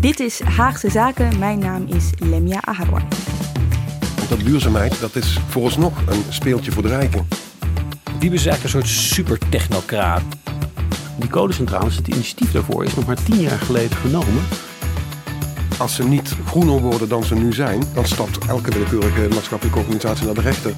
Dit is Haagse Zaken. Mijn naam is Lemia Aharwar. Dat duurzaamheid, dat is vooralsnog een speeltje voor de rijken. Die is eigenlijk een soort supertechnocraat. Die kolencentrales, het initiatief daarvoor is nog maar tien jaar geleden genomen. Als ze niet groener worden dan ze nu zijn, dan stapt elke willekeurige maatschappelijke organisatie naar de rechter.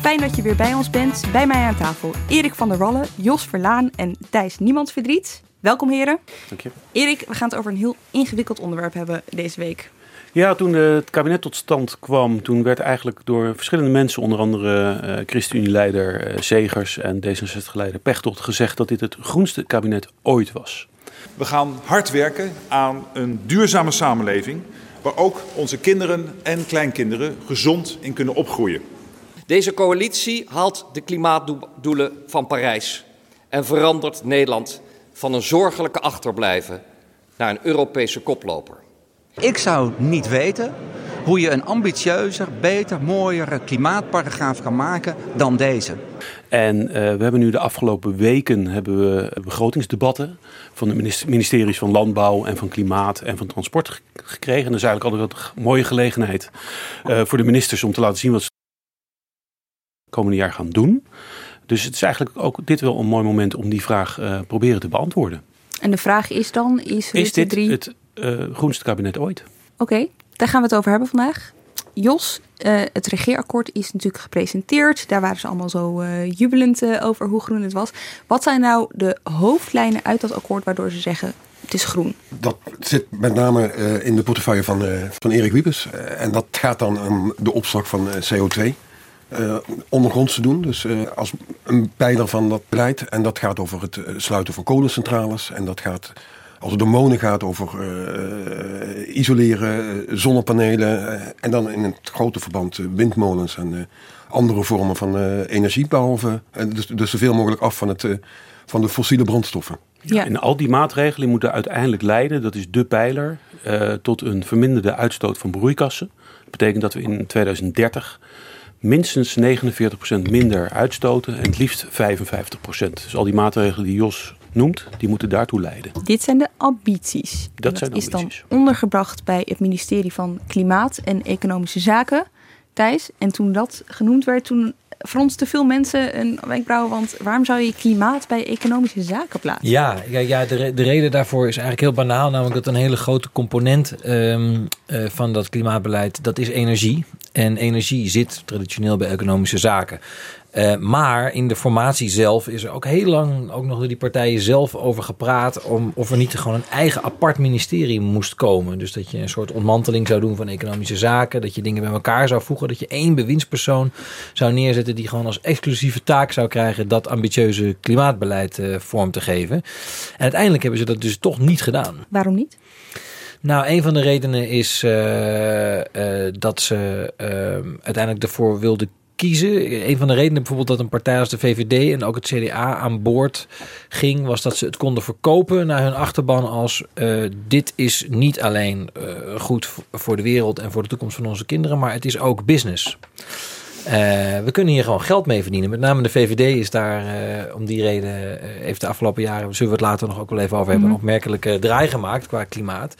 Fijn dat je weer bij ons bent. Bij mij aan tafel Erik van der Wallen, Jos Verlaan en Thijs Niemandsverdriet. Welkom heren. Dank je. Erik, we gaan het over een heel ingewikkeld onderwerp hebben deze week. Ja, toen eh, het kabinet tot stand kwam, toen werd eigenlijk door verschillende mensen, onder andere uh, ChristenUnie-leider uh, Zegers en D66-leider Pechtold, gezegd dat dit het groenste kabinet ooit was. We gaan hard werken aan een duurzame samenleving waar ook onze kinderen en kleinkinderen gezond in kunnen opgroeien. Deze coalitie haalt de klimaatdoelen van Parijs en verandert Nederland van een zorgelijke achterblijven naar een Europese koploper. Ik zou niet weten hoe je een ambitieuzer, beter, mooiere klimaatparagraaf kan maken dan deze. En uh, we hebben nu de afgelopen weken hebben we begrotingsdebatten van de ministeries van Landbouw en van Klimaat en van Transport gekregen. En dat is eigenlijk altijd een mooie gelegenheid uh, voor de ministers om te laten zien wat ze het komende jaar gaan doen. Dus het is eigenlijk ook dit wel een mooi moment om die vraag uh, proberen te beantwoorden. En de vraag is dan, is, is dit drie... het uh, groenste kabinet ooit? Oké, okay, daar gaan we het over hebben vandaag. Jos, uh, het regeerakkoord is natuurlijk gepresenteerd. Daar waren ze allemaal zo uh, jubelend over hoe groen het was. Wat zijn nou de hoofdlijnen uit dat akkoord waardoor ze zeggen het is groen? Dat zit met name in de portefeuille van, van Erik Wiebes. en dat gaat dan om de opslag van CO2. Uh, ondergronds te doen. Dus uh, als een pijler van dat beleid. En dat gaat over het sluiten van kolencentrales. En dat gaat, als het om wonen gaat, over uh, isoleren, zonnepanelen. en dan in het grote verband windmolens en andere vormen van energie. Behalve, dus, dus zoveel mogelijk af van, het, van de fossiele brandstoffen. Ja. En al die maatregelen moeten uiteindelijk leiden, dat is de pijler, tot een verminderde uitstoot van broeikassen. Dat betekent dat we in 2030 minstens 49% minder uitstoten en het liefst 55%. Dus al die maatregelen die Jos noemt, die moeten daartoe leiden. Dit zijn de ambities. Dat, dat zijn is ambities. dan ondergebracht bij het ministerie van Klimaat en Economische Zaken, Thijs. En toen dat genoemd werd, toen fronsten veel mensen een wenkbrauw. Want waarom zou je klimaat bij economische zaken plaatsen? Ja, ja, de, de reden daarvoor is eigenlijk heel banaal. Namelijk dat een hele grote component um, uh, van dat klimaatbeleid, dat is energie. En energie zit traditioneel bij economische zaken. Uh, maar in de formatie zelf is er ook heel lang ook nog door die partijen zelf over gepraat. om of er niet gewoon een eigen apart ministerie moest komen. Dus dat je een soort ontmanteling zou doen van economische zaken. Dat je dingen bij elkaar zou voegen. Dat je één bewindspersoon zou neerzetten die gewoon als exclusieve taak zou krijgen. dat ambitieuze klimaatbeleid uh, vorm te geven. En uiteindelijk hebben ze dat dus toch niet gedaan. Waarom niet? Nou, een van de redenen is uh, uh, dat ze uh, uiteindelijk ervoor wilden kiezen. Een van de redenen bijvoorbeeld dat een partij als de VVD en ook het CDA aan boord ging, was dat ze het konden verkopen naar hun achterban als dit is niet alleen goed voor de wereld en voor de toekomst van onze kinderen, maar het is ook business. Uh, we kunnen hier gewoon geld mee verdienen. Met name de VVD is daar om die reden, heeft de afgelopen jaren, zullen we het later nog ook wel even over hebben, mm -hmm. een opmerkelijke draai gemaakt qua klimaat.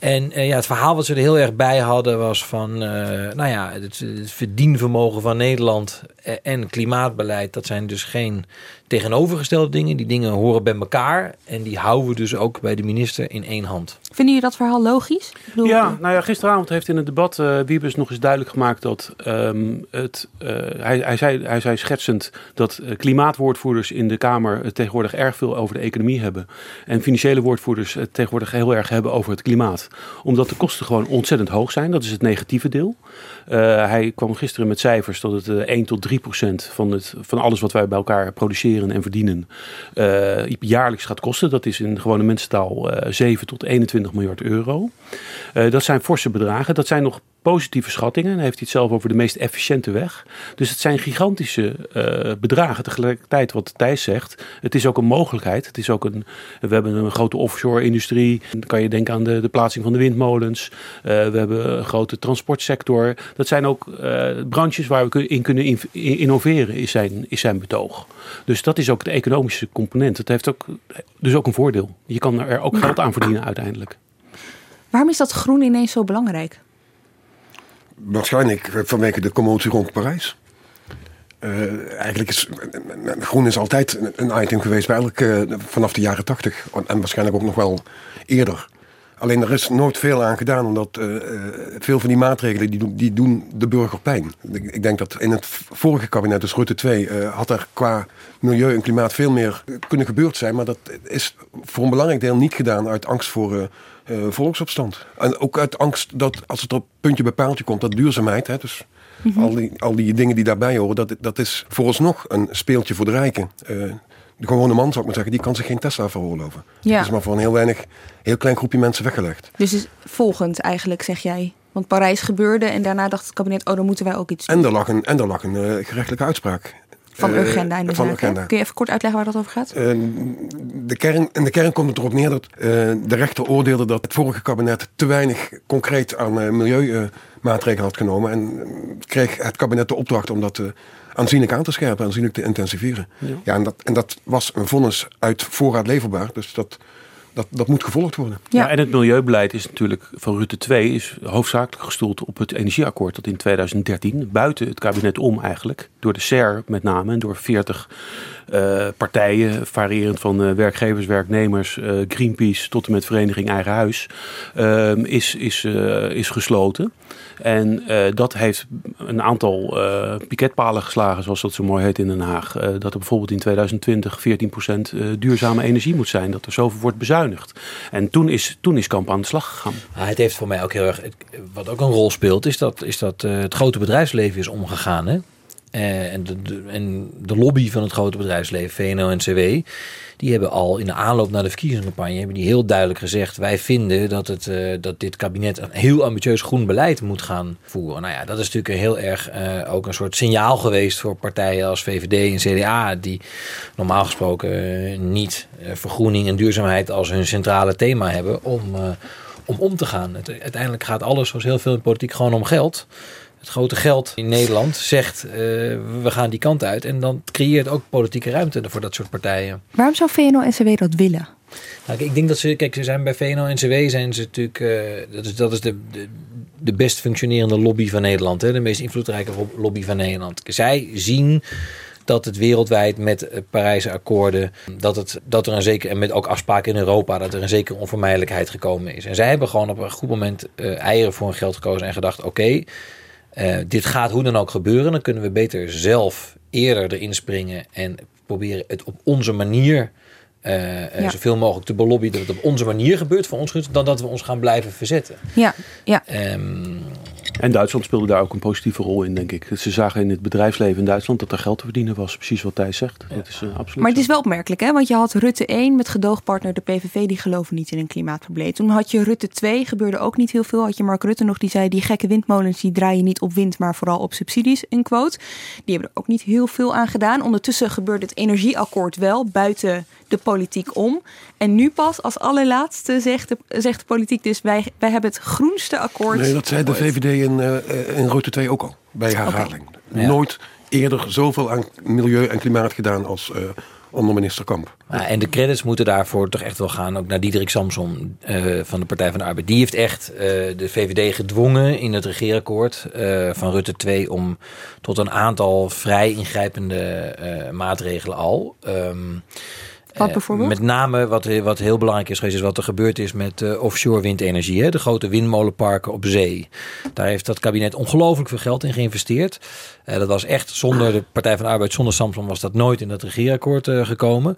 En ja, het verhaal wat ze er heel erg bij hadden was van, nou ja, het, het verdienvermogen van Nederland en klimaatbeleid, dat zijn dus geen tegenovergestelde dingen. Die dingen horen bij elkaar en die houden we dus ook bij de minister in één hand. Vinden jullie dat verhaal logisch? Bedoel, Ja, nou ja, gisteravond heeft in het debat eh Wiebes nog eens duidelijk gemaakt dat ehm, het. eh, hij, hij, zei, hij zei schertsend dat eh, klimaatwoordvoerders in de Kamer het tegenwoordig erg veel over de economie hebben. En financiële woordvoerders het tegenwoordig heel erg hebben over het klimaat. Omdat de kosten gewoon ontzettend hoog zijn. Dat is het negatieve deel. Eh, hij kwam gisteren met cijfers dat het eh, 1 tot 3 procent van, het, van alles wat wij bij elkaar produceren en verdienen eh, jaarlijks gaat kosten. Dat is in gewone mensentaal eh 7 tot 21 miljard euro. Eh, dat zijn forse bedragen. Dat zijn nog positieve schattingen. Dan heeft hij het zelf over de meest efficiënte weg. Dus het zijn gigantische eh, bedragen. Tegelijkertijd wat Thijs zegt, het is ook een mogelijkheid. Het is ook een, we hebben een grote offshore-industrie. Dan kan je denken aan de, de plaatsing van de windmolens. Eh, we hebben een grote transportsector. Dat zijn ook eh, branches waar we in kunnen in- in- innoveren, is zijn, is zijn betoog. Dus dat is ook de economische component. Het heeft ook, dus ook een voordeel. Je kan er ook geld aan verdienen uiteindelijk. Waarom is dat groen ineens zo belangrijk? Waarschijnlijk vanwege de commotie rond Parijs. Eh, eigenlijk is groen is altijd een- item geweest bij vanaf de jaren tachtig. En waarschijnlijk ook nog wel eerder. Alleen er is nooit veel aan gedaan, omdat eh, eh, veel van die maatregelen die doen, die doen de burger pijn. Ik, ik denk dat in het vorige kabinet, dus Rutte 2, eh, had er qua milieu en klimaat veel meer kunnen gebeurd zijn. Maar dat is voor een belangrijk deel niet gedaan uit angst voor volksopstand. En ook uit angst dat als het op puntje bij paaltje komt, dat duurzaamheid, hè, dus al, die, al die dingen die daarbij horen, dat, dat is vooralsnog een speeltje voor de rijken. Eh, de gewone man, zou ik maar zeggen, die kan zich geen Tesla veroorloven. Ja. Dat is maar voor een heel weinig, heel klein groepje mensen weggelegd. Dus is volgend eigenlijk, zeg jij. Want Parijs gebeurde en daarna dacht het kabinet... oh, dan moeten wij ook iets doen. En er lag een, en er lag een eh, gerechtelijke uitspraak. Van Eh, Urgenda in de van zaak. hè? Urgenda. Kun je even kort uitleggen waar dat over gaat? Eh, de kern, in de kern komt het erop neer dat eh, de rechter oordeelde dat het vorige kabinet te weinig concreet aan eh, milieumaatregelen had genomen. En eh, kreeg het kabinet de opdracht om dat eh, aanzienlijk aan te scherpen, aanzienlijk te intensiveren. Ja. en, dat, en dat was een vonnis uit voorraad leverbaar. Dus dat, dat, dat moet gevolgd worden. Ja. Ja. en het milieubeleid is natuurlijk van Rutte 2 is hoofdzakelijk gestoeld op het energieakkoord dat in 2013 buiten het kabinet om eigenlijk door de SER met name en door 40 eh, partijen variërend van eh, werkgevers, werknemers, eh, Greenpeace tot en met Vereniging Eigen Huis ehm, is, is, is gesloten. En dat heeft een aantal piketpalen geslagen, zoals dat zo mooi heet in Den Haag. Dat er bijvoorbeeld in 2020 14% eh, duurzame energie moet zijn. Dat er zoveel wordt bezuinigd. En toen is, toen is Kamp aan de slag gegaan. Ah, het heeft voor mij ook heel erg. Wat ook een rol speelt, is dat, is dat het grote bedrijfsleven is omgegaan. Hè? Eh, en, de, en de lobby van het grote bedrijfsleven, VNO-NCW, die hebben al in de aanloop naar de verkiezingscampagne hebben die heel duidelijk gezegd: wij vinden dat, het, eh, dat dit kabinet een heel ambitieus groen beleid moet gaan voeren. Nou ja, dat is natuurlijk heel erg eh, ook een soort signaal geweest voor partijen als VVD en CDA, die normaal gesproken niet vergroening en duurzaamheid als hun centrale thema hebben om, om om te gaan. Uiteindelijk gaat alles, zoals heel veel in politiek, gewoon om geld. Het grote geld in Nederland zegt eh, we gaan die kant uit. En dan creëert ook politieke ruimte voor dat soort partijen. Waarom zou VNO-NCW dat willen? Nou, ik denk dat ze, kijk, ze zijn bij VNO-NCW zijn ze natuurlijk, eh, dat is, dat is de, de, de best functionerende lobby van Nederland. Hè? De meest invloedrijke lo- lobby van Nederland. Zij zien dat het wereldwijd met eh, Parijse akkoorden, dat, het, dat er een zeker, en met ook afspraken in Europa, dat er een zekere onvermijdelijkheid gekomen is. En zij hebben gewoon op een goed moment eieren voor hun geld gekozen en gedacht, oké, eh, dit gaat hoe dan ook gebeuren. Dan kunnen we beter zelf eerder erin springen en proberen het op onze manier Ja. zoveel mogelijk te belobbyen dat het op onze manier gebeurt voor ons goed, dan dat we ons gaan blijven verzetten. Ja, ja. Ehm, En Duitsland speelde daar ook een positieve rol in, denk ik. Ze zagen in het bedrijfsleven in Duitsland dat er geld te verdienen was. Precies wat Thijs zegt. Dat is eh, absoluut Maar het zo. is wel opmerkelijk, hè? Want je had Rutte 1 met gedoogpartner de PVV, die geloven niet in een klimaatprobleem. Toen had je Rutte 2, gebeurde ook niet heel veel. Had je Mark Rutte nog, die zei: die gekke windmolens die draaien niet op wind, maar vooral op subsidies, een quote. Die hebben er ook niet heel veel aan gedaan. Ondertussen gebeurde het energieakkoord wel buiten de politiek om. En nu pas als allerlaatste zegt de, zegt de politiek dus: wij, wij hebben het groenste akkoord. Nee, dat zei de. VVD in, eh, in Rutte 2 ook al, bij herhaling. Ja. Nooit eerder zoveel aan milieu en klimaat gedaan als eh, onder minister Kamp. En de credits moeten daarvoor toch echt wel gaan ook naar Diederik Samson eh, van de Partij van de Arbeid. Die heeft echt eh, de VVD gedwongen in het regeerakkoord eh, van Rutte 2 om tot een aantal vrij ingrijpende eh, maatregelen al. Ehm, Wat Eh, bijvoorbeeld? met name wat, wat heel belangrijk is geweest, is wat er gebeurd is met eh, offshore windenergie. Hè? De grote windmolenparken op zee. Daar heeft dat kabinet ongelooflijk veel geld in geïnvesteerd. Eh, dat was echt zonder de Partij van de Arbeid, zonder Samson was dat nooit in dat regeerakkoord eh, gekomen.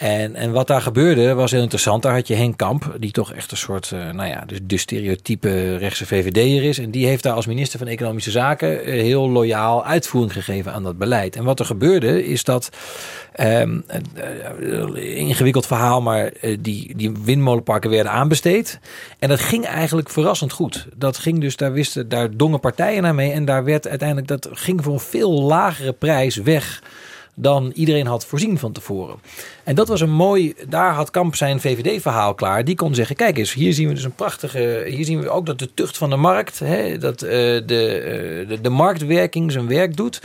En, en wat daar gebeurde was heel interessant. Daar had je Henk Kamp, die toch echt een soort, eh, nou ja, dus de stereotype rechtse VVD'er is. En die heeft daar als minister van Economische Zaken eh, heel loyaal uitvoering gegeven aan dat beleid. En wat er gebeurde is dat, eh, ingewikkeld verhaal, maar die, die windmolenparken werden aanbesteed. En dat ging eigenlijk verrassend goed. Dat ging dus, daar wisten, daar dongen partijen naar mee. En daar werd uiteindelijk, dat ging voor een veel lagere prijs weg dan iedereen had voorzien van tevoren. En dat was een mooi, daar had Kamp zijn VVD-verhaal klaar. Die kon zeggen, kijk eens, hier zien we dus een prachtige, hier zien we ook dat de tucht van de markt, hè, dat eh, de, eh, de, de marktwerking zijn werk doet.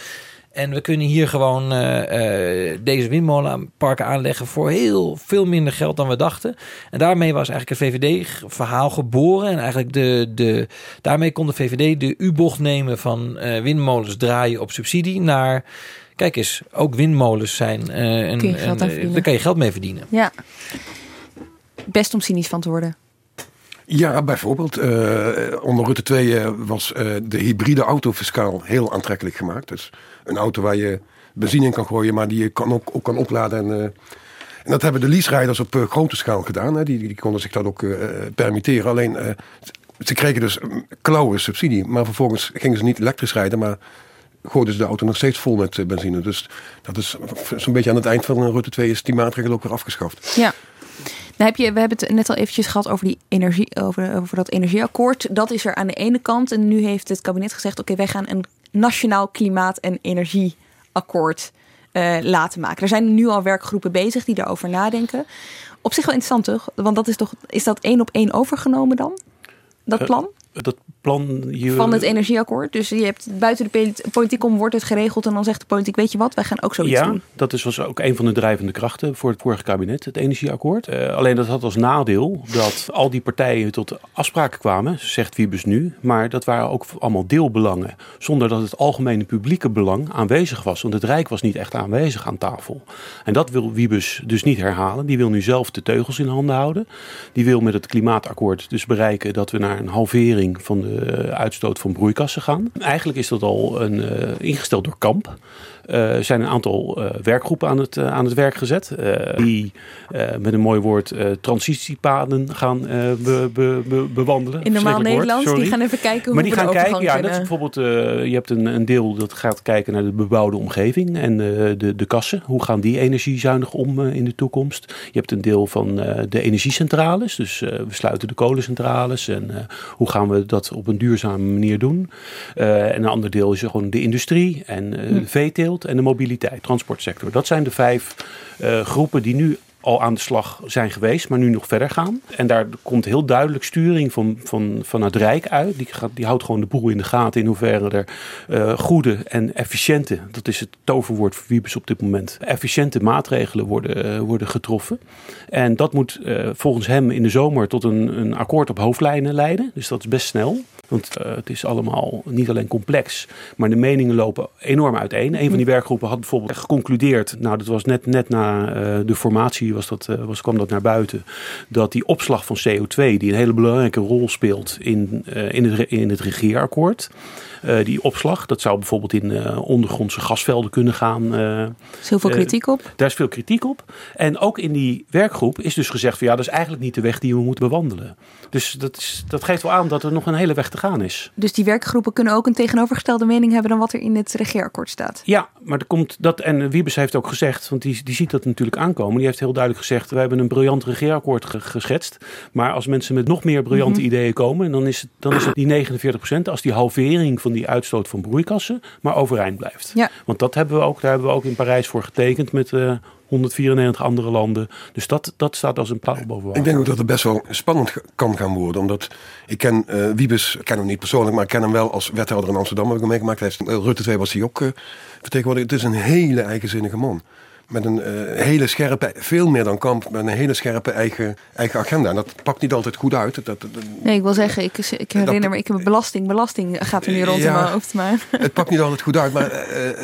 En we kunnen hier gewoon eh, deze windmolenparken aanleggen voor heel veel minder geld dan we dachten. En daarmee was eigenlijk het VVD-verhaal geboren. En eigenlijk de, de, daarmee kon de VVD de U-bocht nemen van windmolens draaien op subsidie naar... Kijk eens, ook windmolens zijn... eh een, Kun je geld een- aan eh, verdienen. daar kan je geld mee verdienen. Ja. Best om cynisch van te worden. Ja, bijvoorbeeld. eh, onder Rutte 2 eh, was eh, de hybride auto fiscaal heel aantrekkelijk gemaakt. Dus een auto waar je benzine in kan gooien, maar die je kan ook, ook kan opladen. En, eh, en dat hebben de leaserijders op grote schaal gedaan. Hè. Die, die konden zich dat ook eh, permitteren. Alleen, eh, ze kregen dus een klauwe subsidie. Maar vervolgens gingen ze niet elektrisch rijden, maar gooiden ze de auto nog steeds vol met eh, benzine. Dus dat is zo'n beetje aan het eind van Rutte 2 is die maatregel ook weer afgeschaft. Ja. Dan heb je, we hebben het net al eventjes gehad over, die energie, over, over dat energieakkoord. Dat is er aan de ene kant. En nu heeft het kabinet gezegd: oké, wij gaan een nationaal klimaat- en energieakkoord eh, laten maken. Er zijn nu al werkgroepen bezig die daarover nadenken. Op zich wel interessant, toch? Want dat is toch, is dat één op één overgenomen dan? Dat Eh, plan Dat plan... Je, van het energieakkoord. Dus je hebt buiten de poli- politiek om wordt het geregeld en dan zegt de politiek: weet je wat, wij gaan ook zoiets Ja, doen. dat is, was ook een van de drijvende krachten voor het vorige kabinet, het energieakkoord. Eh, alleen dat had als nadeel dat al die partijen tot afspraken kwamen, zegt Wiebes nu. Maar dat waren ook allemaal deelbelangen, zonder dat het algemene publieke belang aanwezig was. Want het Rijk was niet echt aanwezig aan tafel. En dat wil Wiebes dus niet herhalen. Die wil nu zelf de teugels in handen houden. Die wil met het klimaatakkoord dus bereiken dat we naar een halvering van de eh, uitstoot van broeikassen gaan. Eigenlijk is dat al een, eh, ingesteld door Kamp. Eh, Er zijn een aantal werkgroepen aan het, aan het werk gezet. die met een mooi woord transitiepaden gaan be- be- be- bewandelen. In normaal Verschrikkelijk woord, Nederlands, die gaan even kijken hoe Maar die gaan kijken, ja, dat is bijvoorbeeld, je hebt een, een deel dat gaat kijken naar de bebouwde omgeving en de, de kassen. Hoe gaan die energiezuinig om in de toekomst? Je hebt een deel van de energiecentrales, dus we sluiten de kolencentrales en hoe gaan we dat op een duurzame manier doen? Eh, en een ander deel is gewoon de industrie en eh, de veeteelt en de mobiliteit, transportsector. Dat zijn de vijf eh, groepen die nu al aan de slag zijn geweest, maar nu nog verder gaan. En daar komt heel duidelijk sturing van, van, van het Rijk uit. Die, gaat, die houdt gewoon de boel in de gaten in hoeverre er eh, goede en efficiënte, dat is het toverwoord voor Wiebes op dit moment, efficiënte maatregelen worden, eh, worden getroffen. En dat moet eh, volgens hem in de zomer tot een, een akkoord op hoofdlijnen leiden. Dus dat is best snel. Want het is allemaal niet alleen complex, maar de meningen lopen enorm uiteen. Een van die werkgroepen had bijvoorbeeld geconcludeerd, nou dat was net, net na de formatie was dat, eh, was, kwam dat naar buiten, dat die opslag van CO2, die een hele belangrijke rol speelt in, eh, in, het, in het regeerakkoord, eh, die opslag, dat zou bijvoorbeeld in ondergrondse gasvelden kunnen gaan. Er is heel veel kritiek op. daar is veel kritiek op. En ook in die werkgroep is dus gezegd van ja, dat is eigenlijk niet de weg die we moeten bewandelen. Dus dat, is, dat geeft wel aan dat er nog een hele weg te gaan is. Dus die werkgroepen kunnen ook een tegenovergestelde mening hebben dan wat er in het regeerakkoord staat. Ja, maar er komt dat. En Wiebes heeft ook gezegd, want die, die ziet dat natuurlijk aankomen. Die heeft heel duidelijk gezegd: we hebben een briljant regeerakkoord ge- geschetst. Maar als mensen met nog meer briljante Mhm. ideeën komen, dan is, het, dan is het die 49% als die halvering van die uitstoot van broeikassen maar overeind blijft. Ja. Want dat hebben we ook, daar hebben we ook in Parijs voor getekend met eh 194 andere landen. Dus dat, dat staat als een paal bovenaan. Ik denk ook dat het best wel spannend kan gaan worden. Omdat ik ken eh, Wiebes, ik ken hem niet persoonlijk, maar ik ken hem wel als wethouder in Amsterdam. Heb ik hem meegemaakt. Hij heeft, eh, Rutte 2 was hij ook eh vertegenwoordigd. Het is een hele eigenzinnige man. Met een eh, hele scherpe, veel meer dan Kamp, met een hele scherpe eigen, eigen agenda. En dat pakt niet altijd goed uit. Dat, dat, Nee, ik wil zeggen, ik, ik herinner me, ik heb belasting, belasting gaat er nu rond in mijn hoofd. Maar het pakt niet altijd goed uit. Maar eh, eh,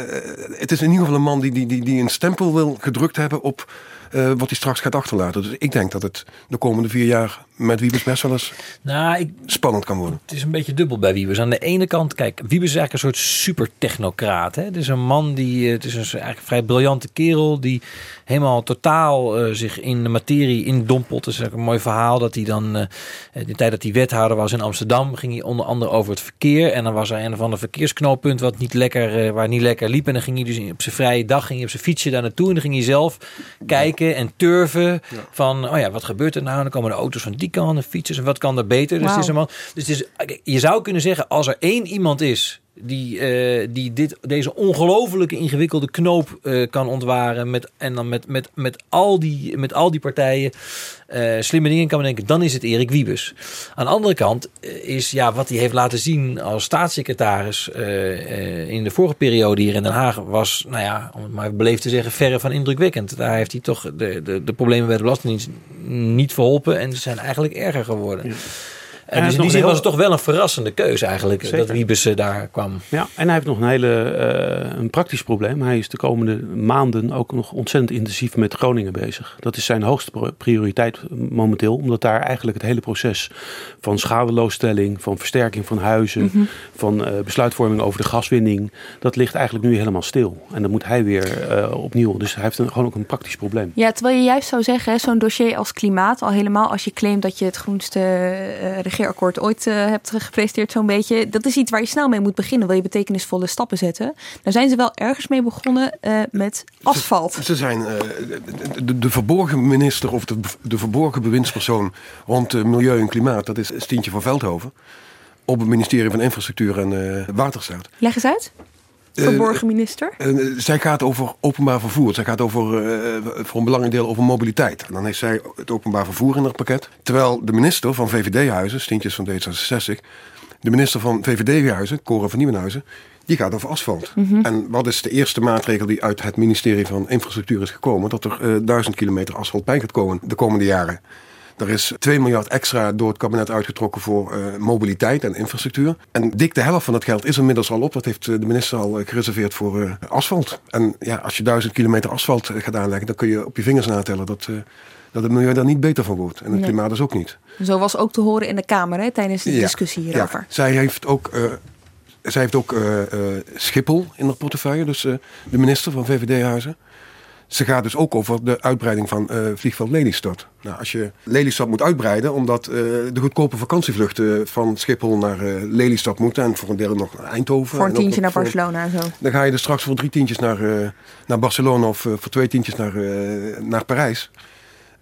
het is in ieder geval een man die, die, die, die een stempel wil gedrukt hebben op wat hij straks gaat achterlaten. Dus ik denk dat het de komende vier jaar met Wiebes best wel eens Nou, ik, spannend kan worden. Het is een beetje dubbel bij Wiebes. Aan de ene kant, kijk, Wiebes is eigenlijk een soort super technocraat. Hè? Het is een man die, eh, het is een eigenlijk een vrij briljante kerel die helemaal totaal eh, zich in de materie indompelt. Het is ook een mooi verhaal dat hij dan, eh, in de tijd dat hij wethouder was in Amsterdam, ging hij onder andere over het verkeer. En dan was er een of ander verkeersknooppunt wat niet lekker, waar niet lekker liep. En dan ging hij dus op zijn vrije dag ging hij op zijn fietsje daar naartoe. En dan ging hij zelf kijken en turven van, oh ja, wat gebeurt er nou? En dan komen de auto's van die kant en fietsers en wat kan er beter? Dus, het is een man, dus het is, je zou kunnen zeggen, als er één iemand is die, eh, die dit, deze ongelooflijke ingewikkelde knoop eh, kan ontwaren. Met, en dan met, met, met, al die, met al die partijen eh, slimme dingen kan bedenken. Dan is het Erik Wiebes. Aan de andere kant is ja, wat hij heeft laten zien als staatssecretaris in de vorige periode hier in Den Haag. Was, nou ja, om het maar beleefd te zeggen, verre van indrukwekkend. Daar heeft hij toch de, de, de problemen bij de Belastingdienst niet verholpen. En ze zijn eigenlijk erger geworden. En dus in die zin was het toch wel een verrassende keuze eigenlijk. Zeker. Dat Wiebes eh, daar kwam. Ja, en hij heeft nog een hele eh, een praktisch probleem. Hij is de komende maanden ook nog ontzettend intensief met Groningen bezig. Dat is zijn hoogste prioriteit momenteel, omdat daar eigenlijk het hele proces van schadeloosstelling, van versterking van huizen, van eh, besluitvorming over de gaswinning, dat ligt eigenlijk nu helemaal stil. En dan moet hij weer eh, opnieuw. Dus hij heeft een, gewoon ook een praktisch probleem. Ja, terwijl je juist zou zeggen, zo'n dossier als klimaat, al helemaal als je claimt dat je het groenste eh, regeerakkoord ooit eh, hebt gepresenteerd, zo'n beetje, dat is iets waar je snel mee moet beginnen. Wil je betekenisvolle stappen zetten? Daar zijn ze wel ergens mee begonnen eh, met asfalt. Ze zijn eh, de, de, verborgen minister of de, de verborgen bewindspersoon rond milieu en klimaat. Dat is Stientje van Veldhoven. Op het ministerie van Infrastructuur en Waterstaat. Leg eens uit. Verborgen minister. En, eh, zij gaat over openbaar vervoer. Zij gaat over, eh, voor een belangrijk deel over mobiliteit. En dan heeft zij het openbaar vervoer in haar pakket. Terwijl de minister van VVD-huizen, Stientjes van D66... de minister van VVD-huizen, Cora van Nieuwenhuizen... die gaat over asfalt. En wat is de eerste maatregel die uit het ministerie van Infrastructuur is gekomen? Dat er eh, duizend kilometer asfalt bij gaat komen de komende jaren. Er is 2 miljard extra door het kabinet uitgetrokken voor eh, mobiliteit en infrastructuur. En dik de helft van dat geld is inmiddels al op. Dat heeft eh, de minister al eh, gereserveerd voor asfalt. En ja, als je duizend kilometer asfalt gaat aanleggen, dan kun je op je vingers natellen dat, dat het milieu daar niet beter van wordt. En het Nee. klimaat dus ook niet. Zo was ook te horen in de Kamer hè, tijdens de Ja, discussie hierover. Ja, zij heeft ook, zij heeft ook Schiphol in haar portefeuille, dus de minister van VVD-huizen. Ze gaat dus ook over de uitbreiding van eh, vliegveld Lelystad. Nou, als je Lelystad moet uitbreiden, omdat eh, de goedkope vakantievluchten van Schiphol naar eh, Lelystad moeten en voor een deel nog naar Eindhoven. Voor een ook tientje naar voor- Barcelona en zo. Dan ga je dus straks voor drie tientjes naar, eh, naar Barcelona of eh, voor twee tientjes naar, eh, naar Parijs.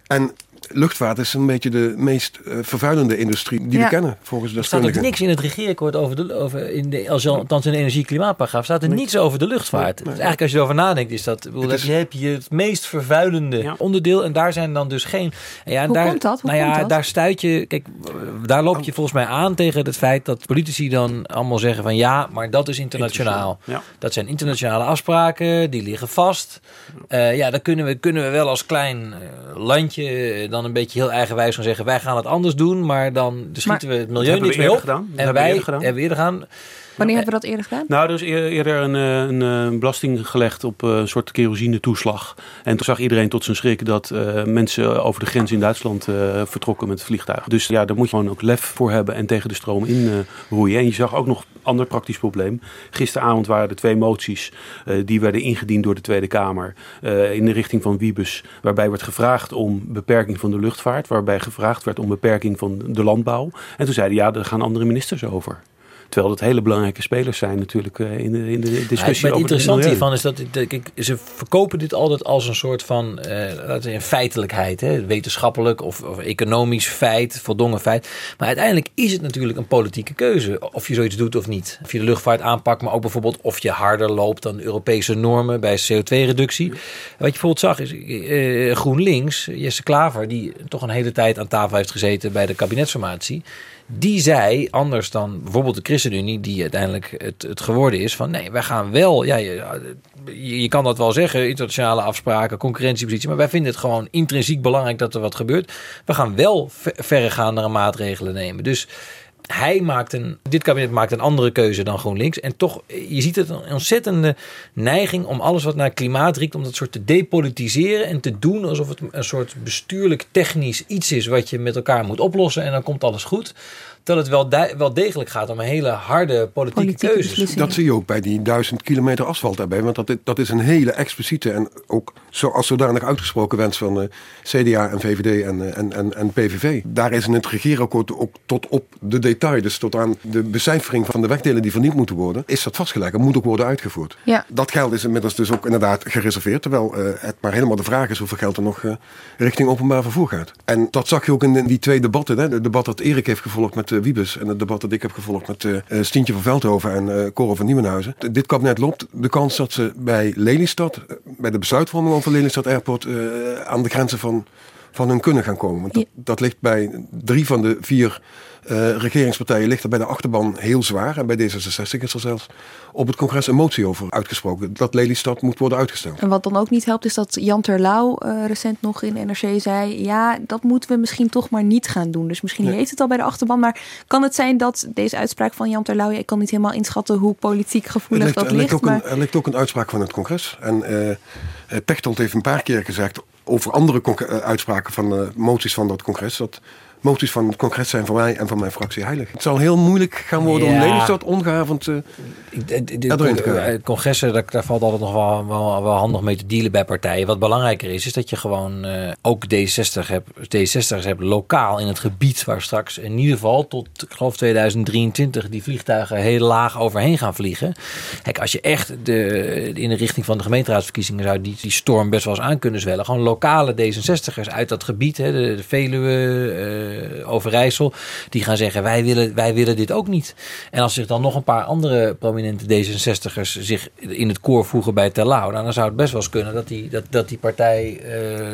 En luchtvaart is een beetje de meest eh, vervuilende industrie die Ja. we kennen, volgens de Er staat ook niks in het regeerakkoord over de, over in de, als je althans in de energie- en klimaatparagraaf staat er niets over de luchtvaart. Dus eigenlijk als je erover nadenkt is dat, bedoel, Het is- je heb je het meest vervuilende Ja. onderdeel en daar zijn dan dus geen. en Ja, en Hoe daar, komt dat? Hoe nou ja, komt dat? daar stuit je, kijk, daar loop je volgens mij aan tegen het feit dat politici dan allemaal zeggen van ja, maar dat is internationaal. Ja. Dat zijn internationale afspraken, die liggen vast. Eh, ja, dan kunnen we, kunnen we wel als klein eh, landje eh, dan een beetje heel eigenwijs gaan zeggen... wij gaan het anders doen, maar dan schieten we het milieu hebben we niks mee eerder op. gedaan. En wij hebben we eerder gedaan. Wanneer hebben we dat eerder gedaan? Nou, er is eer- eerder een, eh, een, eh, belasting gelegd op eh, een soort kerosine-toeslag. En toen zag iedereen tot zijn schrik dat eh, mensen over de grens in Duitsland eh, vertrokken met vliegtuigen. Dus ja, daar moet je gewoon ook lef voor hebben en tegen de stroom in eh, roeien. En je zag ook nog een ander praktisch probleem. Gisteravond waren er twee moties eh, die werden ingediend door de Tweede Kamer eh, in de richting van Wiebes. Waarbij werd gevraagd om beperking van de luchtvaart. Waarbij gevraagd werd om beperking van de landbouw. En toen zeiden ja, daar gaan andere ministers over. Terwijl dat hele belangrijke spelers zijn natuurlijk eh, in, de, in de discussie Ja, maar het interessante hiervan is dat kijk, ze verkopen dit altijd als een soort van eh, laten we feitelijkheid. Hè? Wetenschappelijk of, of economisch feit, voldongen feit. Maar uiteindelijk is het natuurlijk een politieke keuze. Of je zoiets doet of niet. Of je de luchtvaart aanpakt, maar ook bijvoorbeeld of je harder loopt dan Europese normen bij CO2-reductie. Wat je bijvoorbeeld zag is eh, GroenLinks, Jesse Klaver, die toch een hele tijd aan tafel heeft gezeten bij de kabinetsformatie. Die zei, anders dan bijvoorbeeld de ChristenUnie, die uiteindelijk het, het geworden is, van nee, wij gaan wel, ja, je, je, kan dat wel zeggen, internationale afspraken, concurrentiepositie, maar wij vinden het gewoon intrinsiek belangrijk dat er wat gebeurt. We gaan wel ver, verregaandere maatregelen nemen. Dus hij maakt een, dit kabinet maakt een andere keuze dan GroenLinks. En toch, je ziet het een ontzettende neiging om alles wat naar klimaat riekt, om dat soort te depolitiseren en te doen alsof het een soort bestuurlijk technisch iets is wat je met elkaar moet oplossen en dan komt alles goed. Terwijl het wel, wel degelijk gaat om een hele harde politieke, Politieke keuzes. beslissingen. Dat zie je ook bij die duizend kilometer asfalt daarbij. Want dat, dat is een hele expliciete en ook zo, als zodanig uitgesproken wens van eh, CDA en VVD en, eh, en, en, en PVV. Daar is in het regeerakkoord ook tot op de detail, dus tot aan de becijfering van de wegdelen die vernieuwd moeten worden, is dat vastgelegd en moet ook worden uitgevoerd. Ja. Dat geld is inmiddels dus ook inderdaad gereserveerd. Terwijl eh, het maar helemaal de vraag is hoeveel geld er nog eh, richting openbaar vervoer gaat. En dat zag je ook in die twee debatten. Hè? Het debat dat Erik heeft gevolgd met Wiebes. En het debat dat ik heb gevolgd met eh, eh, Stientje van Veldhoven en eh Coro van Nieuwenhuizen. Dit kabinet loopt de kans dat ze bij Lelystad, eh, bij de besluitvorming over Lelystad Airport, eh, aan de grenzen van, van hun kunnen gaan komen. Want dat, dat ligt bij drie van de vier eh, regeringspartijen ligt er bij de achterban heel zwaar. En bij D66 is er zelfs op het congres een motie over uitgesproken. Dat Lelystad moet worden uitgesteld. En wat dan ook niet helpt, is dat Jan Terlouw eh, recent nog in NRC zei: Ja, dat moeten we misschien toch maar niet gaan doen. Dus misschien Nee. heeft het al bij de achterban. Maar kan het zijn dat deze uitspraak van Jan Terlouw, ja, ik kan niet helemaal inschatten hoe politiek gevoelig ligt, dat er, ligt Maar een, er ligt ook een uitspraak van het congres. En eh, Pechtold heeft een paar keer gezegd over andere uitspraken van moties van dat congres. Dat moties van het congres zijn voor mij en van mijn fractie heilig. Het zal heel moeilijk gaan worden om Ja. Lelystad ongehavend... eh, Ik- de- de- de- Ja, erin te krijgen. eh, congressen, daar, daar valt altijd nog wel, wel, wel handig mee te dealen bij partijen. Wat belangrijker is, is dat je gewoon eh, ook D60 hebt, D60'ers hebt lokaal in het gebied waar straks in ieder geval tot, ik geloof 2023, die vliegtuigen heel laag overheen gaan vliegen. Kijk, als je echt de, in de richting van de gemeenteraadsverkiezingen zou die, die storm best wel eens aan kunnen zwellen. Gewoon lokale D66'ers uit dat gebied, hè, de, de Veluwe, eh, Overijssel, die gaan zeggen wij willen, wij willen dit ook niet. En als zich dan nog een paar andere prominente D66'ers zich in het koor voegen bij Terlouw, nou, dan zou het best wel eens kunnen dat die, dat, dat die partij eh,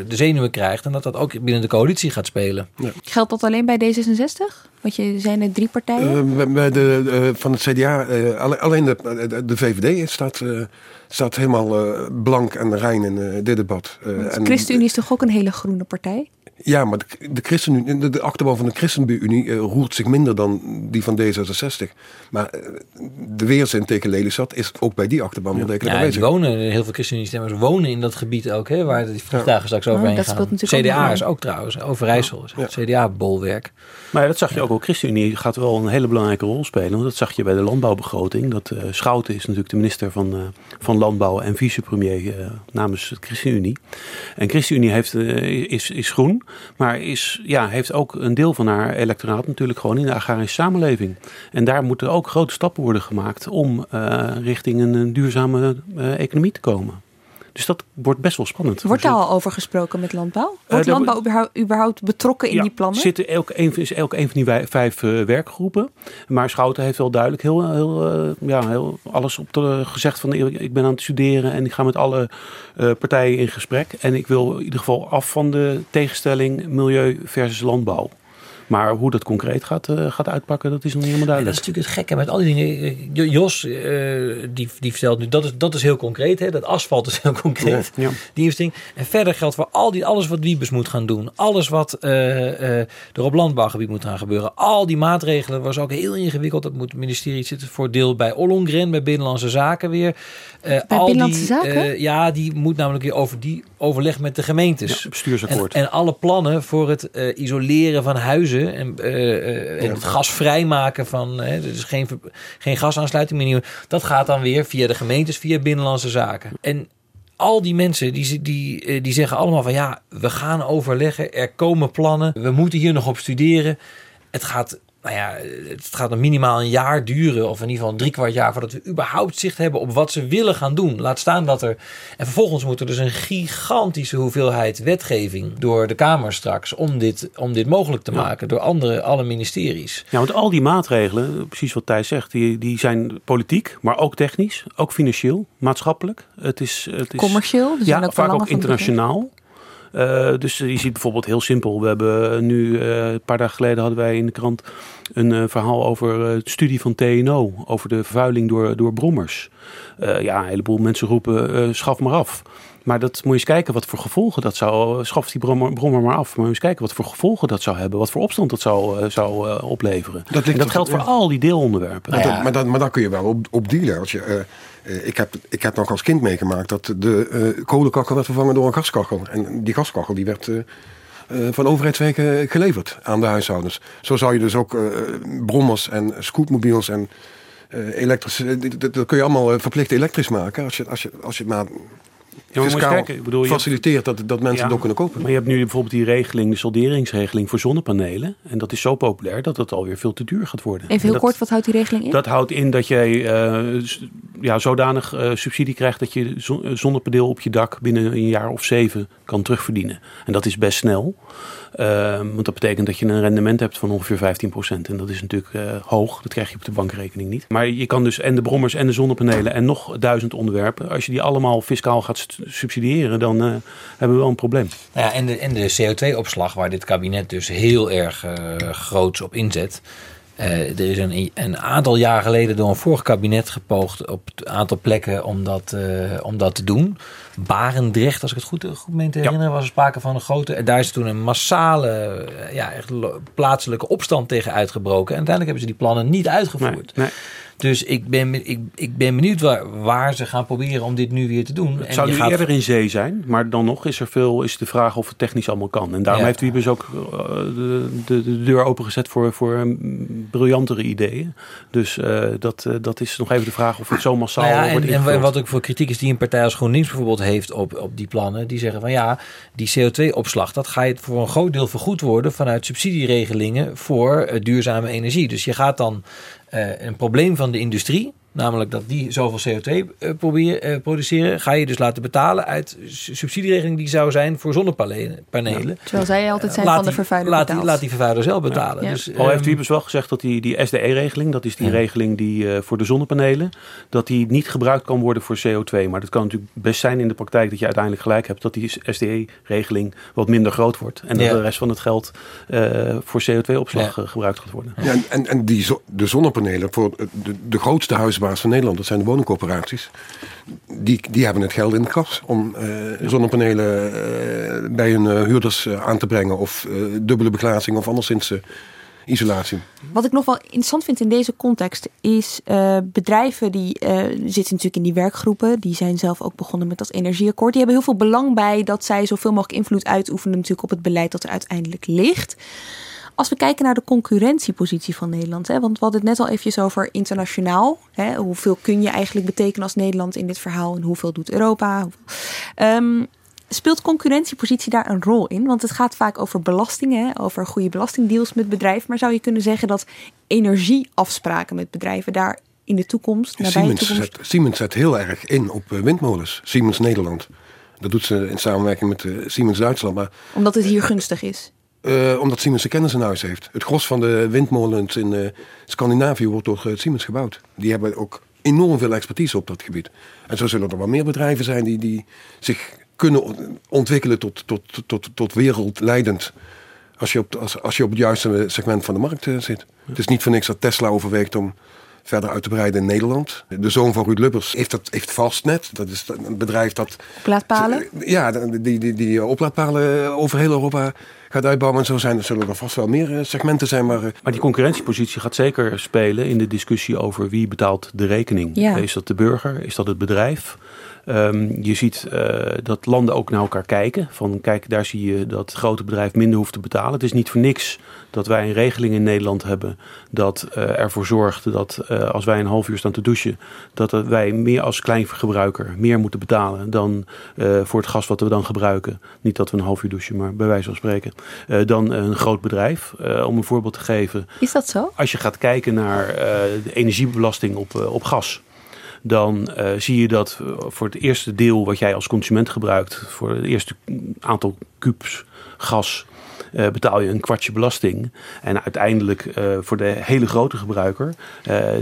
de zenuwen krijgt en dat dat ook binnen de coalitie gaat spelen. geldt dat alleen bij D66? Want je zijn er drie partijen. eh, bij- de, eh, van het CDA, eh, alle- alleen de, de, de VVD staat, eh, staat helemaal eh, blank en rein in eh, dit debat. Eh, Want en- ChristenUnie is toch ook een hele groene partij? Ja, maar de, de, ChristenUnie, de, achterban van de ChristenUnie eh, roert zich minder dan die van D66. Maar eh, de weerzin tegen Lelystad is ook bij die achterban wel degelijk Ja, aanwezig. wonen, heel veel ChristenUnie-stemmers wonen in dat gebied ook, hè, waar die vliegtuigen straks overheen Oh, dat gaan. speelt natuurlijk ook CDA is ook trouwens, Overijssel is Ja. CDA-bolwerk. Maar ja, dat zag je ook al. ChristenUnie gaat wel een hele belangrijke rol spelen. Want dat zag je bij de landbouwbegroting. Dat eh, Schouten is natuurlijk de minister van, eh, van Landbouw en vicepremier eh, namens de ChristenUnie. En ChristenUnie heeft, is, is groen, maar is, ja, heeft ook een deel van haar electoraat natuurlijk gewoon in de agrarische samenleving. En daar moeten ook grote stappen worden gemaakt om eh, richting een, duurzame eh, economie te komen. Dus dat wordt best wel spannend. Wordt daar al over gesproken met landbouw? Wordt daar landbouw überhaupt, überhaupt betrokken in Ja, die plannen? Zitten elk een, is elk een van die vijf eh, werkgroepen. Maar Schouten heeft wel duidelijk heel, heel, eh, ja, heel alles op de, gezegd van ik, ben aan het studeren en ik ga met alle eh, partijen in gesprek. En ik wil in ieder geval af van de tegenstelling milieu versus landbouw. Maar hoe dat concreet gaat, eh, gaat uitpakken, dat is nog niet helemaal En dat is duidelijk. natuurlijk het gekke met al die dingen. Jo- Jos, eh, die, die vertelt nu, dat is, dat is heel concreet. Hè? Dat asfalt is heel concreet. Ja. Die investering. En verder geldt voor al die, alles wat Wiebes moet gaan doen. Alles wat eh, eh, er op landbouwgebied moet gaan gebeuren. Al die maatregelen was ook heel ingewikkeld. Dat moet het ministerie zitten voor deel bij Ollongren, bij Binnenlandse Zaken weer. Eh, Bij al Binnenlandse die, Zaken? eh, ja, die moet namelijk weer over die overleg met de gemeentes. Ja, bestuursakkoord. En, en alle plannen voor het eh, isoleren van huizen en, eh, en het gas vrijmaken van, hè, dus geen, geen gasaansluiting meer. Dat gaat dan weer via de gemeentes, via binnenlandse zaken. En al die mensen die, die, eh, die zeggen allemaal van ja, we gaan overleggen, er komen plannen, we moeten hier nog op studeren. Het gaat, nou ja, het gaat nog minimaal een jaar duren, of in ieder geval een driekwart jaar, voordat we überhaupt zicht hebben op wat ze willen gaan doen. Laat staan dat er. En vervolgens moet er dus een gigantische hoeveelheid wetgeving door de Kamer straks om dit, om dit mogelijk te maken, door andere, alle ministeries. Ja, want al die maatregelen, precies wat Thijs zegt, die, die zijn politiek, maar ook technisch, ook financieel, maatschappelijk. Het is, het is Commercieel? Er zijn ja, ook vaak ook internationaal. Eh, dus je ziet bijvoorbeeld heel simpel. We hebben nu, eh, een paar dagen geleden hadden wij in de krant een eh, verhaal over eh, het studie van TNO. Over de vervuiling door, door brommers. Eh, ja, een heleboel mensen roepen, eh, schaf maar af. Maar dat moet je eens kijken wat voor gevolgen dat zou. Schaf die brommer, brommer maar af. Maar moet je eens kijken wat voor gevolgen dat zou hebben. Wat voor opstand dat zou, eh, zou eh, opleveren. Dat en geldt voor ja. al die deelonderwerpen. Maar, dat, maar, dat, maar daar kun je wel op, op dealen. Als je, eh, eh, ik, heb, ik heb nog als kind meegemaakt dat de eh, kolenkachel werd vervangen door een gaskachel. En die gaskachel die werd eh, eh, van overheidswegen geleverd aan de huishoudens. Zo zou je dus ook eh, brommers en scootmobiels en eh elektrisch... eh, dit- dit- dat kun je allemaal eh, verplicht elektrisch maken. Als je, als je, als je maar Ja, fiscaal bedoel, faciliteert dat, dat mensen Ja, het ook kunnen kopen. Maar je hebt nu bijvoorbeeld die regeling, de solderingsregeling voor zonnepanelen. En dat is zo populair dat het alweer veel te duur gaat worden. Even En heel dat, kort, wat houdt die regeling in? Dat houdt in dat jij eh, ja, zodanig eh, subsidie krijgt dat je eh, zonnepaneel op je dak binnen een jaar of zeven kan terugverdienen. En dat is best snel. Eh, want dat betekent dat je een rendement hebt van ongeveer 15%. En dat is natuurlijk eh, hoog. Dat krijg je op de bankrekening niet. Maar je kan dus en de brommers en de zonnepanelen en nog duizend onderwerpen. Als je die allemaal fiscaal gaat st- subsidiëren, dan eh, hebben we wel een probleem. Nou ja, en de, en de CO2-opslag, waar dit kabinet dus heel erg eh groots op inzet. Eh, er is een, een aantal jaar geleden door een vorig kabinet gepoogd op een aantal plekken om dat, om dat te doen. Barendrecht, als ik het goed, goed meen te herinneren, was er sprake van een grote. En daar is toen een massale, ja, echt plaatselijke opstand tegen uitgebroken. En uiteindelijk hebben ze die plannen niet uitgevoerd. Nee. Dus ik ben, ik, ik ben benieuwd waar, waar ze gaan proberen om dit nu weer te doen. Het zou nu gaat- eerder in zee zijn, maar dan nog is er veel is de vraag of het technisch allemaal kan. En daarom Ja. heeft Wiebes ook eh, de, de, de deur opengezet voor, voor mm, briljantere ideeën. Dus eh, dat, eh, dat is nog even de vraag of het zo massaal Nou ja, wordt en, wat ook voor kritiek is die een partij als GroenLinks bijvoorbeeld heeft op, op die plannen. Die zeggen van ja, die CO2-opslag, dat ga je voor een groot deel vergoed worden vanuit subsidieregelingen voor eh, duurzame energie. Dus je gaat dan eh, een probleem van de industrie, namelijk dat die zoveel CO2 eh, proberen, eh, produceren, ga je dus laten betalen uit su- subsidieregeling die zou zijn voor zonnepanelen. panelen. Terwijl zij altijd zijn Laat van de die- vervuiler laat die, laat die vervuiler zelf betalen. Ja. Dus, Al heeft ehm, Wiebes wel gezegd dat die, die SDE-regeling, dat is die Ja. regeling die eh, voor de zonnepanelen, dat die niet gebruikt kan worden voor CO2. Maar dat kan natuurlijk best zijn in de praktijk dat je uiteindelijk gelijk hebt dat die SDE-regeling wat minder groot wordt. En dat Ja. de rest van het geld eh, voor CO2-opslag Ja. eh, gebruikt gaat worden. Ja, en- en die, zo- de zonnepanelen voor de, de grootste van Nederland, dat zijn de woningcorporaties. Die, die hebben het geld in het gras om eh, zonnepanelen eh, bij hun eh, huurders aan te brengen. Of dubbele beglazing of anderszins isolatie. Wat ik nog wel interessant vind in deze context is bedrijven die zitten natuurlijk in die werkgroepen. Die zijn zelf ook begonnen met dat energieakkoord. Die hebben heel veel belang bij dat zij zoveel mogelijk invloed uitoefenen natuurlijk op het beleid dat er uiteindelijk ligt. Als we kijken naar de concurrentiepositie van Nederland, hè, want we hadden het net al eventjes over internationaal. Hè, hoeveel kun je eigenlijk betekenen als Nederland in dit verhaal en hoeveel doet Europa? Ehm, speelt concurrentiepositie daar een rol in? Want het gaat vaak over belastingen, over goede belastingdeals met bedrijven. Maar zou je kunnen zeggen dat energieafspraken met bedrijven daar in de toekomst, nabije Siemens toekomst... zet, Siemens zet heel erg in op eh, windmolens. Siemens Nederland. Dat doet ze in samenwerking met eh, Siemens Duitsland. Maar Omdat het hier gunstig is. Eh, omdat Siemens de kennis in huis heeft. Het gros van de windmolens in eh, Scandinavië wordt door eh, Siemens gebouwd. Die hebben ook enorm veel expertise op dat gebied. En zo zullen er wel meer bedrijven zijn die, die zich kunnen on- ontwikkelen tot, tot, tot, tot wereldleidend. Als je, op, als, als je op het juiste segment van de markt zit. Het is niet voor niks dat Tesla overweegt om verder uit te breiden in Nederland. De zoon van Ruud Lubbers heeft, dat, heeft Fastnet. Dat is een bedrijf dat Oplaadpalen? ja, die, die, die oplaadpalen over heel Europa gaat uitbouwen. En zo zijn, zullen er vast wel meer eh, segmenten zijn. Maar eh, Maar die concurrentiepositie gaat zeker spelen in de discussie over wie betaalt de rekening. Ja. Is dat de burger? Is dat het bedrijf? Ehm, je ziet eh, dat landen ook naar elkaar kijken. Van kijk, daar zie je dat grote bedrijf minder hoeft te betalen. Het is niet voor niks dat wij een regeling in Nederland hebben dat eh, ervoor zorgt dat eh, als wij een half uur staan te douchen, dat wij meer als kleinverbruiker meer moeten betalen dan voor het gas wat we dan gebruiken. Niet dat we een half uur douchen, maar bij wijze van spreken. dan een groot bedrijf. Om een voorbeeld te geven. Is dat zo? Als je gaat kijken naar de energiebelasting op, op gas, dan eh, zie je dat eh, voor het eerste deel wat jij als consument gebruikt, voor het eerste aantal kubus gas, eh, betaal je een kwartje belasting. En uiteindelijk voor de hele grote gebruiker,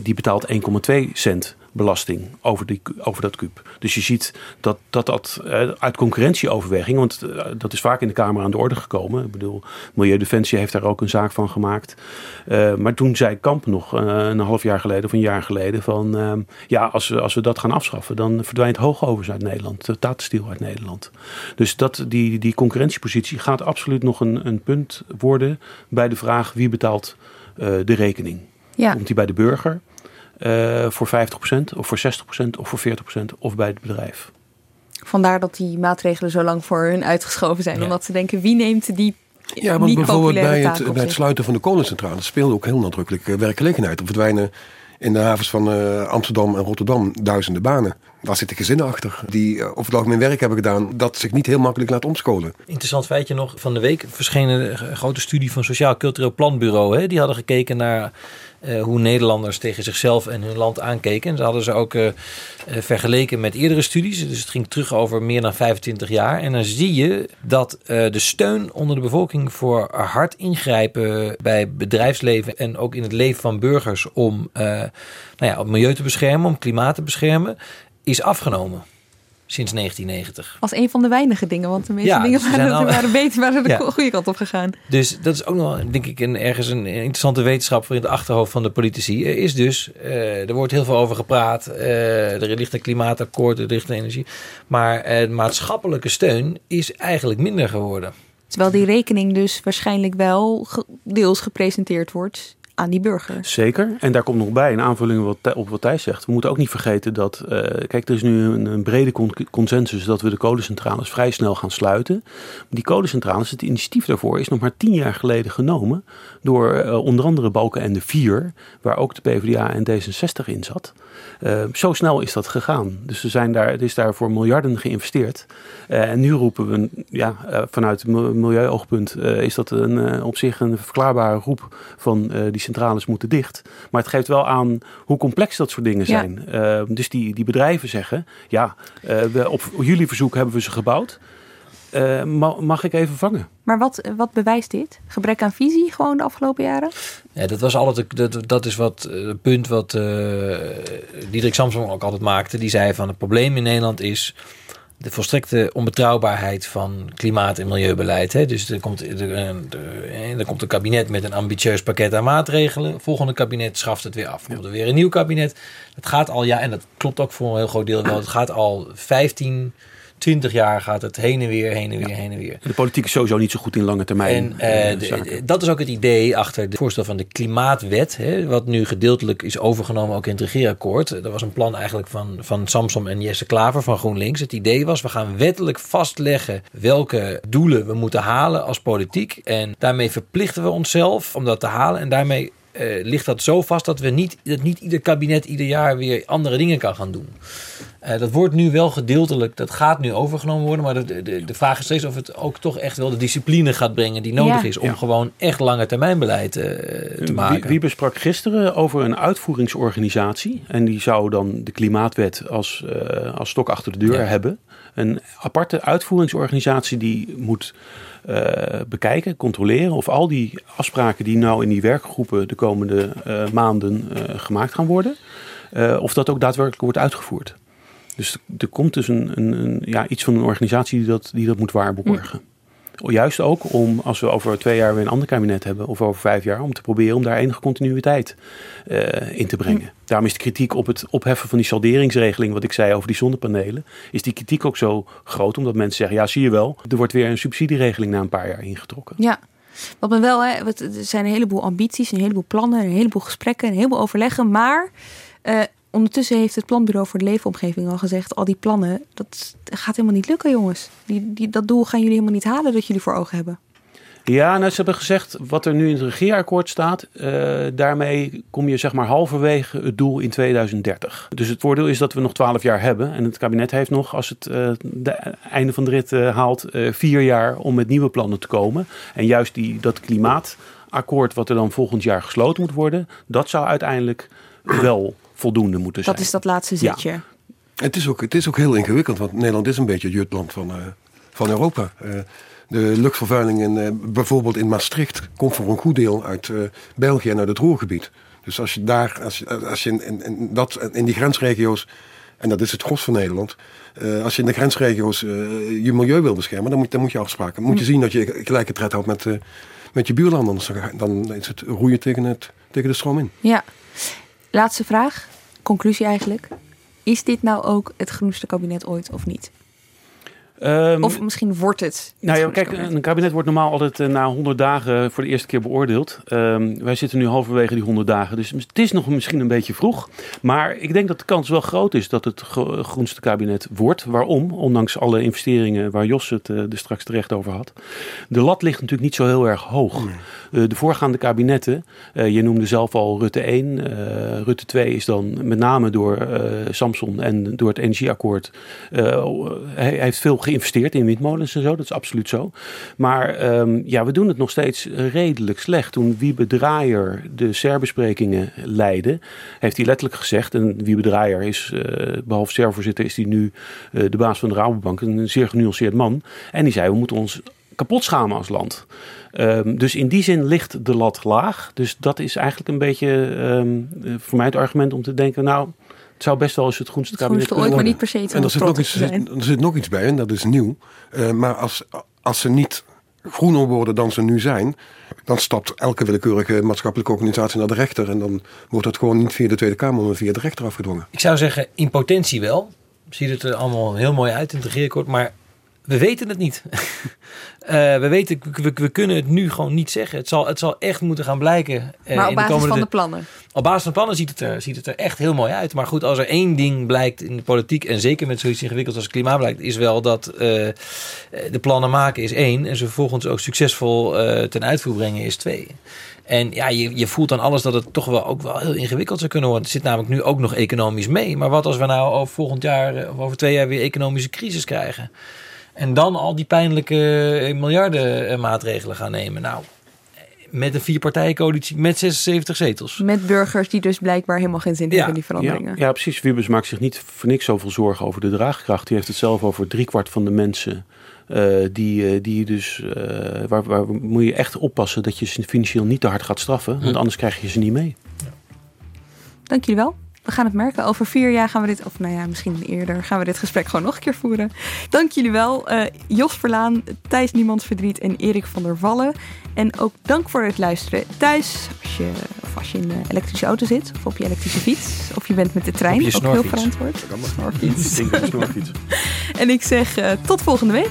die betaalt 1,2 cent belasting over, die, over dat kuub. Dus je ziet dat dat, dat uit concurrentieoverweging, want uh, dat is vaak in de Kamer aan de orde gekomen. Ik bedoel, Milieudefensie heeft daar ook een zaak van gemaakt. Uh, maar toen zei Kamp nog een half jaar geleden of een jaar geleden van ehm, ja, als we, als we dat gaan afschaffen, dan verdwijnt hoogovers uit Nederland, de Tatenstiel uit Nederland. Dus dat, die, die concurrentiepositie gaat absoluut nog een, een punt worden bij de vraag wie betaalt de rekening. Ja. Komt die bij de burger? Uh, voor 50% of voor 60% of voor 40% of bij het bedrijf. Vandaar dat die maatregelen zo lang voor hun uitgeschoven zijn. Ja. Omdat ze denken, wie neemt die ja, want bijvoorbeeld bij het, bij het sluiten van de kolencentrale speelde ook heel nadrukkelijk uh, werkgelegenheid. Er verdwijnen in de havens van uh, Amsterdam en Rotterdam duizenden banen. Daar zitten gezinnen achter die uh, over het algemeen werk hebben gedaan dat zich niet heel makkelijk laat omscholen. Interessant feitje nog. Van de week verscheen een grote studie van Sociaal Cultureel Planbureau. Hè? Die hadden gekeken naar uh, hoe Nederlanders tegen zichzelf en hun land aankeken. En ze hadden ze ook vergeleken met eerdere studies. Dus het ging terug over meer dan 25 jaar. En dan zie je dat de steun onder de bevolking voor hard ingrijpen bij bedrijfsleven en ook in het leven van burgers om nou ja, het milieu te beschermen, om klimaat te beschermen, is afgenomen sinds 1990. Als een van de weinige dingen, want de meeste Ja, dingen dus ze waren, al- waren beter, waren de Ja. goede kant op gegaan. Dus dat is ook nog, denk ik, een, ergens een interessante wetenschap voor in het achterhoofd van de politici. Er is dus, eh, er wordt heel veel over gepraat. eh, er ligt een klimaatakkoord, er ligt een energie. Maar eh, maatschappelijke steun is eigenlijk minder geworden. Terwijl die rekening dus waarschijnlijk wel deels gepresenteerd wordt aan die burger. Zeker. En daar komt nog bij, een aanvulling op wat Thijs zegt. We moeten ook niet vergeten dat, eh, kijk, er is nu een, brede con- consensus dat we de kolencentrales vrij snel gaan sluiten. Die kolencentrales, het initiatief daarvoor is nog maar tien jaar geleden genomen door eh, onder andere Balken en de Vier, waar ook de PvdA en D66 in zat. Eh, zo snel is dat gegaan. Dus er, zijn daar, er is daar voor miljarden geïnvesteerd. Eh, en nu roepen we, ja, eh, vanuit mi- milieuoogpunt is dat een, op zich een verklaarbare roep van die centrales moeten dicht. Maar het geeft wel aan hoe complex dat soort dingen zijn. Dus die, die bedrijven zeggen, ja, we, op jullie verzoek hebben we ze gebouwd. Eh, ma- mag ik even vangen? Maar wat, wat bewijst dit? Gebrek aan visie gewoon de afgelopen jaren? Ja, dat was altijd, dat, dat is wat eh, het punt wat eh Diederik Samson ook altijd maakte. Die zei van het probleem in Nederland is de volstrekte onbetrouwbaarheid van klimaat- en milieubeleid. Hè. Dus er komt, er, er, er komt een kabinet met een ambitieus pakket aan maatregelen. Volgende kabinet schaft het weer af. Komt er weer een nieuw kabinet. Het gaat al, ja, en dat klopt ook voor een heel groot deel wel. Het gaat al 15, 20 jaar gaat het heen en weer, heen en weer, heen en weer. De politiek is sowieso niet zo goed in lange termijn. En eh, eh, de- dat is ook het idee achter het voorstel van de klimaatwet, hè, wat nu gedeeltelijk is overgenomen ook in het regeerakkoord. Er was een plan eigenlijk van, van Samsom en Jesse Klaver van GroenLinks. Het idee was, we gaan wettelijk vastleggen welke doelen we moeten halen als politiek. En daarmee verplichten we onszelf om dat te halen. En daarmee eh, ligt dat zo vast dat we niet, dat niet ieder kabinet ieder jaar weer andere dingen kan gaan doen. Eh, dat wordt nu wel gedeeltelijk, dat gaat nu overgenomen worden. Maar de, de, de vraag is steeds of het ook toch echt wel de discipline gaat brengen die nodig Ja. is om Ja. gewoon echt lange termijn beleid eh, te maken. Wie, wie besprak gisteren over een uitvoeringsorganisatie. En die zou dan de klimaatwet als, eh, als stok achter de deur Ja. hebben. Een aparte uitvoeringsorganisatie die moet eh, bekijken, controleren of al die afspraken die nou in die werkgroepen de komende eh, maanden eh, gemaakt gaan worden, eh, of dat ook daadwerkelijk wordt uitgevoerd. Dus er komt dus een, een, een, ja, iets van een organisatie die dat, die dat moet waarborgen. Juist ook om, als we over twee jaar weer een ander kabinet hebben, of over vijf jaar, om te proberen om daar enige continuïteit eh, in te brengen. Daarom is de kritiek op het opheffen van die salderingsregeling, wat ik zei over die zonnepanelen, is die kritiek ook zo groot, omdat mensen zeggen, ja zie je wel, er wordt weer een subsidieregeling na een paar jaar ingetrokken. Ja. Wat me wel, hè, wat- er zijn een heleboel ambities, een heleboel plannen, een heleboel gesprekken, een heleboel overleggen. Maar eh, ondertussen heeft het Planbureau voor de Leefomgeving al gezegd: al die plannen, dat gaat helemaal niet lukken, jongens. Die, die, dat doel gaan jullie helemaal niet halen dat jullie voor ogen hebben. Ja, nou, ze hebben gezegd wat er nu in het regeerakkoord staat. eh, daarmee kom je zeg maar halverwege het doel in 2030. Dus het voordeel is dat we nog 12 jaar hebben. En het kabinet heeft nog, als het eh de einde van de rit eh, haalt, vier jaar om met nieuwe plannen te komen. En juist die, dat klimaatakkoord wat er dan volgend jaar gesloten moet worden, dat zou uiteindelijk wel voldoende moeten zijn. Dat is dat laatste Ja. zitje. Het is, ook, het is ook heel ingewikkeld, want Nederland is een beetje het jutland van, eh, van Europa. Eh, de luchtvervuiling in, eh, bijvoorbeeld in Maastricht komt voor een goed deel uit eh, België en uit het Roergebied. Dus als je daar, als je, als je in, in, in dat, in die grensregio's, en dat is het gros van Nederland, eh, als je in de grensregio's eh, je milieu wil beschermen, dan moet, dan moet je afspraken. Dan moet je zien dat je gelijke tred houdt met, met je buurlanden. Anders dan- dan is het roeien tegen, het, tegen de stroom in. Ja. Laatste vraag. Conclusie eigenlijk. Is dit nou ook het groenste kabinet ooit of niet? Ehm, Of misschien wordt het. Nou ja, kijk, kabinet? een kabinet wordt normaal altijd eh, na 100 dagen voor de eerste keer beoordeeld. Ehm, wij zitten nu halverwege die 100 dagen, dus het is nog misschien een beetje vroeg. Maar ik denk dat de kans wel groot is dat het gro- groenste kabinet wordt. Waarom? Ondanks alle investeringen waar Jos het eh, er straks terecht over had. De lat ligt natuurlijk niet zo heel erg hoog. Eh, de voorgaande kabinetten, eh, je noemde zelf al Rutte 1. eh, Rutte 2 is dan met name door eh, Samson en door het energieakkoord. eh, hij, hij heeft veel geïnvesteerd in windmolens en zo, dat is absoluut zo. Maar ehm, ja, we doen het nog steeds redelijk slecht. Toen Wiebe Draaier de SER-besprekingen leidde, heeft hij letterlijk gezegd, en Wiebe Draaier is, eh, behalve SER-voorzitter, is hij nu eh, de baas van de Rabobank, een zeer genuanceerd man. En die zei, we moeten ons kapot schamen als land. Ehm, dus in die zin ligt de lat laag. Dus dat is eigenlijk een beetje ehm, eh, voor mij het argument om te denken, nou, zou best wel eens het groenste Het kabinet groenste ooit, maar niet per se En er zit, nog iets, zijn. er zit nog iets bij en dat is nieuw. Eh, maar als, als ze niet groener worden dan ze nu zijn, dan stapt elke willekeurige maatschappelijke organisatie naar de rechter. En dan wordt dat gewoon niet via de Tweede Kamer, maar via de rechter afgedwongen. Ik zou zeggen, in potentie wel. Ziet het er allemaal heel mooi uit in het regeerakkoord, maar we weten het niet. Eh, we, weten, we, we kunnen het nu gewoon niet zeggen. Het zal, het zal echt moeten gaan blijken. eh, Maar op in basis komende van de plannen. Op basis van de plannen ziet het, er, ziet het er echt heel mooi uit. Maar goed, als er één ding blijkt in de politiek, en zeker met zoiets ingewikkeld als klimaat blijkt, is wel dat eh, de plannen maken is één. En ze vervolgens ook succesvol ten uitvoer brengen is twee. En ja, je, je voelt aan alles dat het toch wel ook wel heel ingewikkeld zou kunnen worden. Het zit namelijk nu ook nog economisch mee. Maar wat als we nou over volgend jaar of over twee jaar weer economische crisis krijgen? En dan al die pijnlijke eh, miljarden eh, maatregelen gaan nemen. Nou, met een vierpartijencoalitie met 76 zetels. Met burgers die dus blijkbaar helemaal geen zin Ja, hebben in die Ja, veranderingen. ja, precies. Wiebes maakt zich niet voor niks zoveel zorgen over de draagkracht. Die heeft het zelf over driekwart van de mensen. eh, die, die dus, eh, waar, waar moet je echt oppassen dat je ze financieel niet te hard gaat straffen. Want Hm. anders krijg je ze niet mee. Dank jullie wel. We gaan het merken. Over vier jaar gaan we dit, of nou ja, misschien eerder, gaan we dit gesprek gewoon nog een keer voeren. Dank jullie wel. Eh, Jos Verlaan, Thijs Niemands Verdriet en Erik van der Wallen. En ook dank voor het luisteren thuis. Als je, of als je in een elektrische auto zit, of op je elektrische fiets, of je bent met de trein. Op je ook heel snorfiets. verantwoord. Ik denk snorfiets. En ik zeg eh, tot volgende week.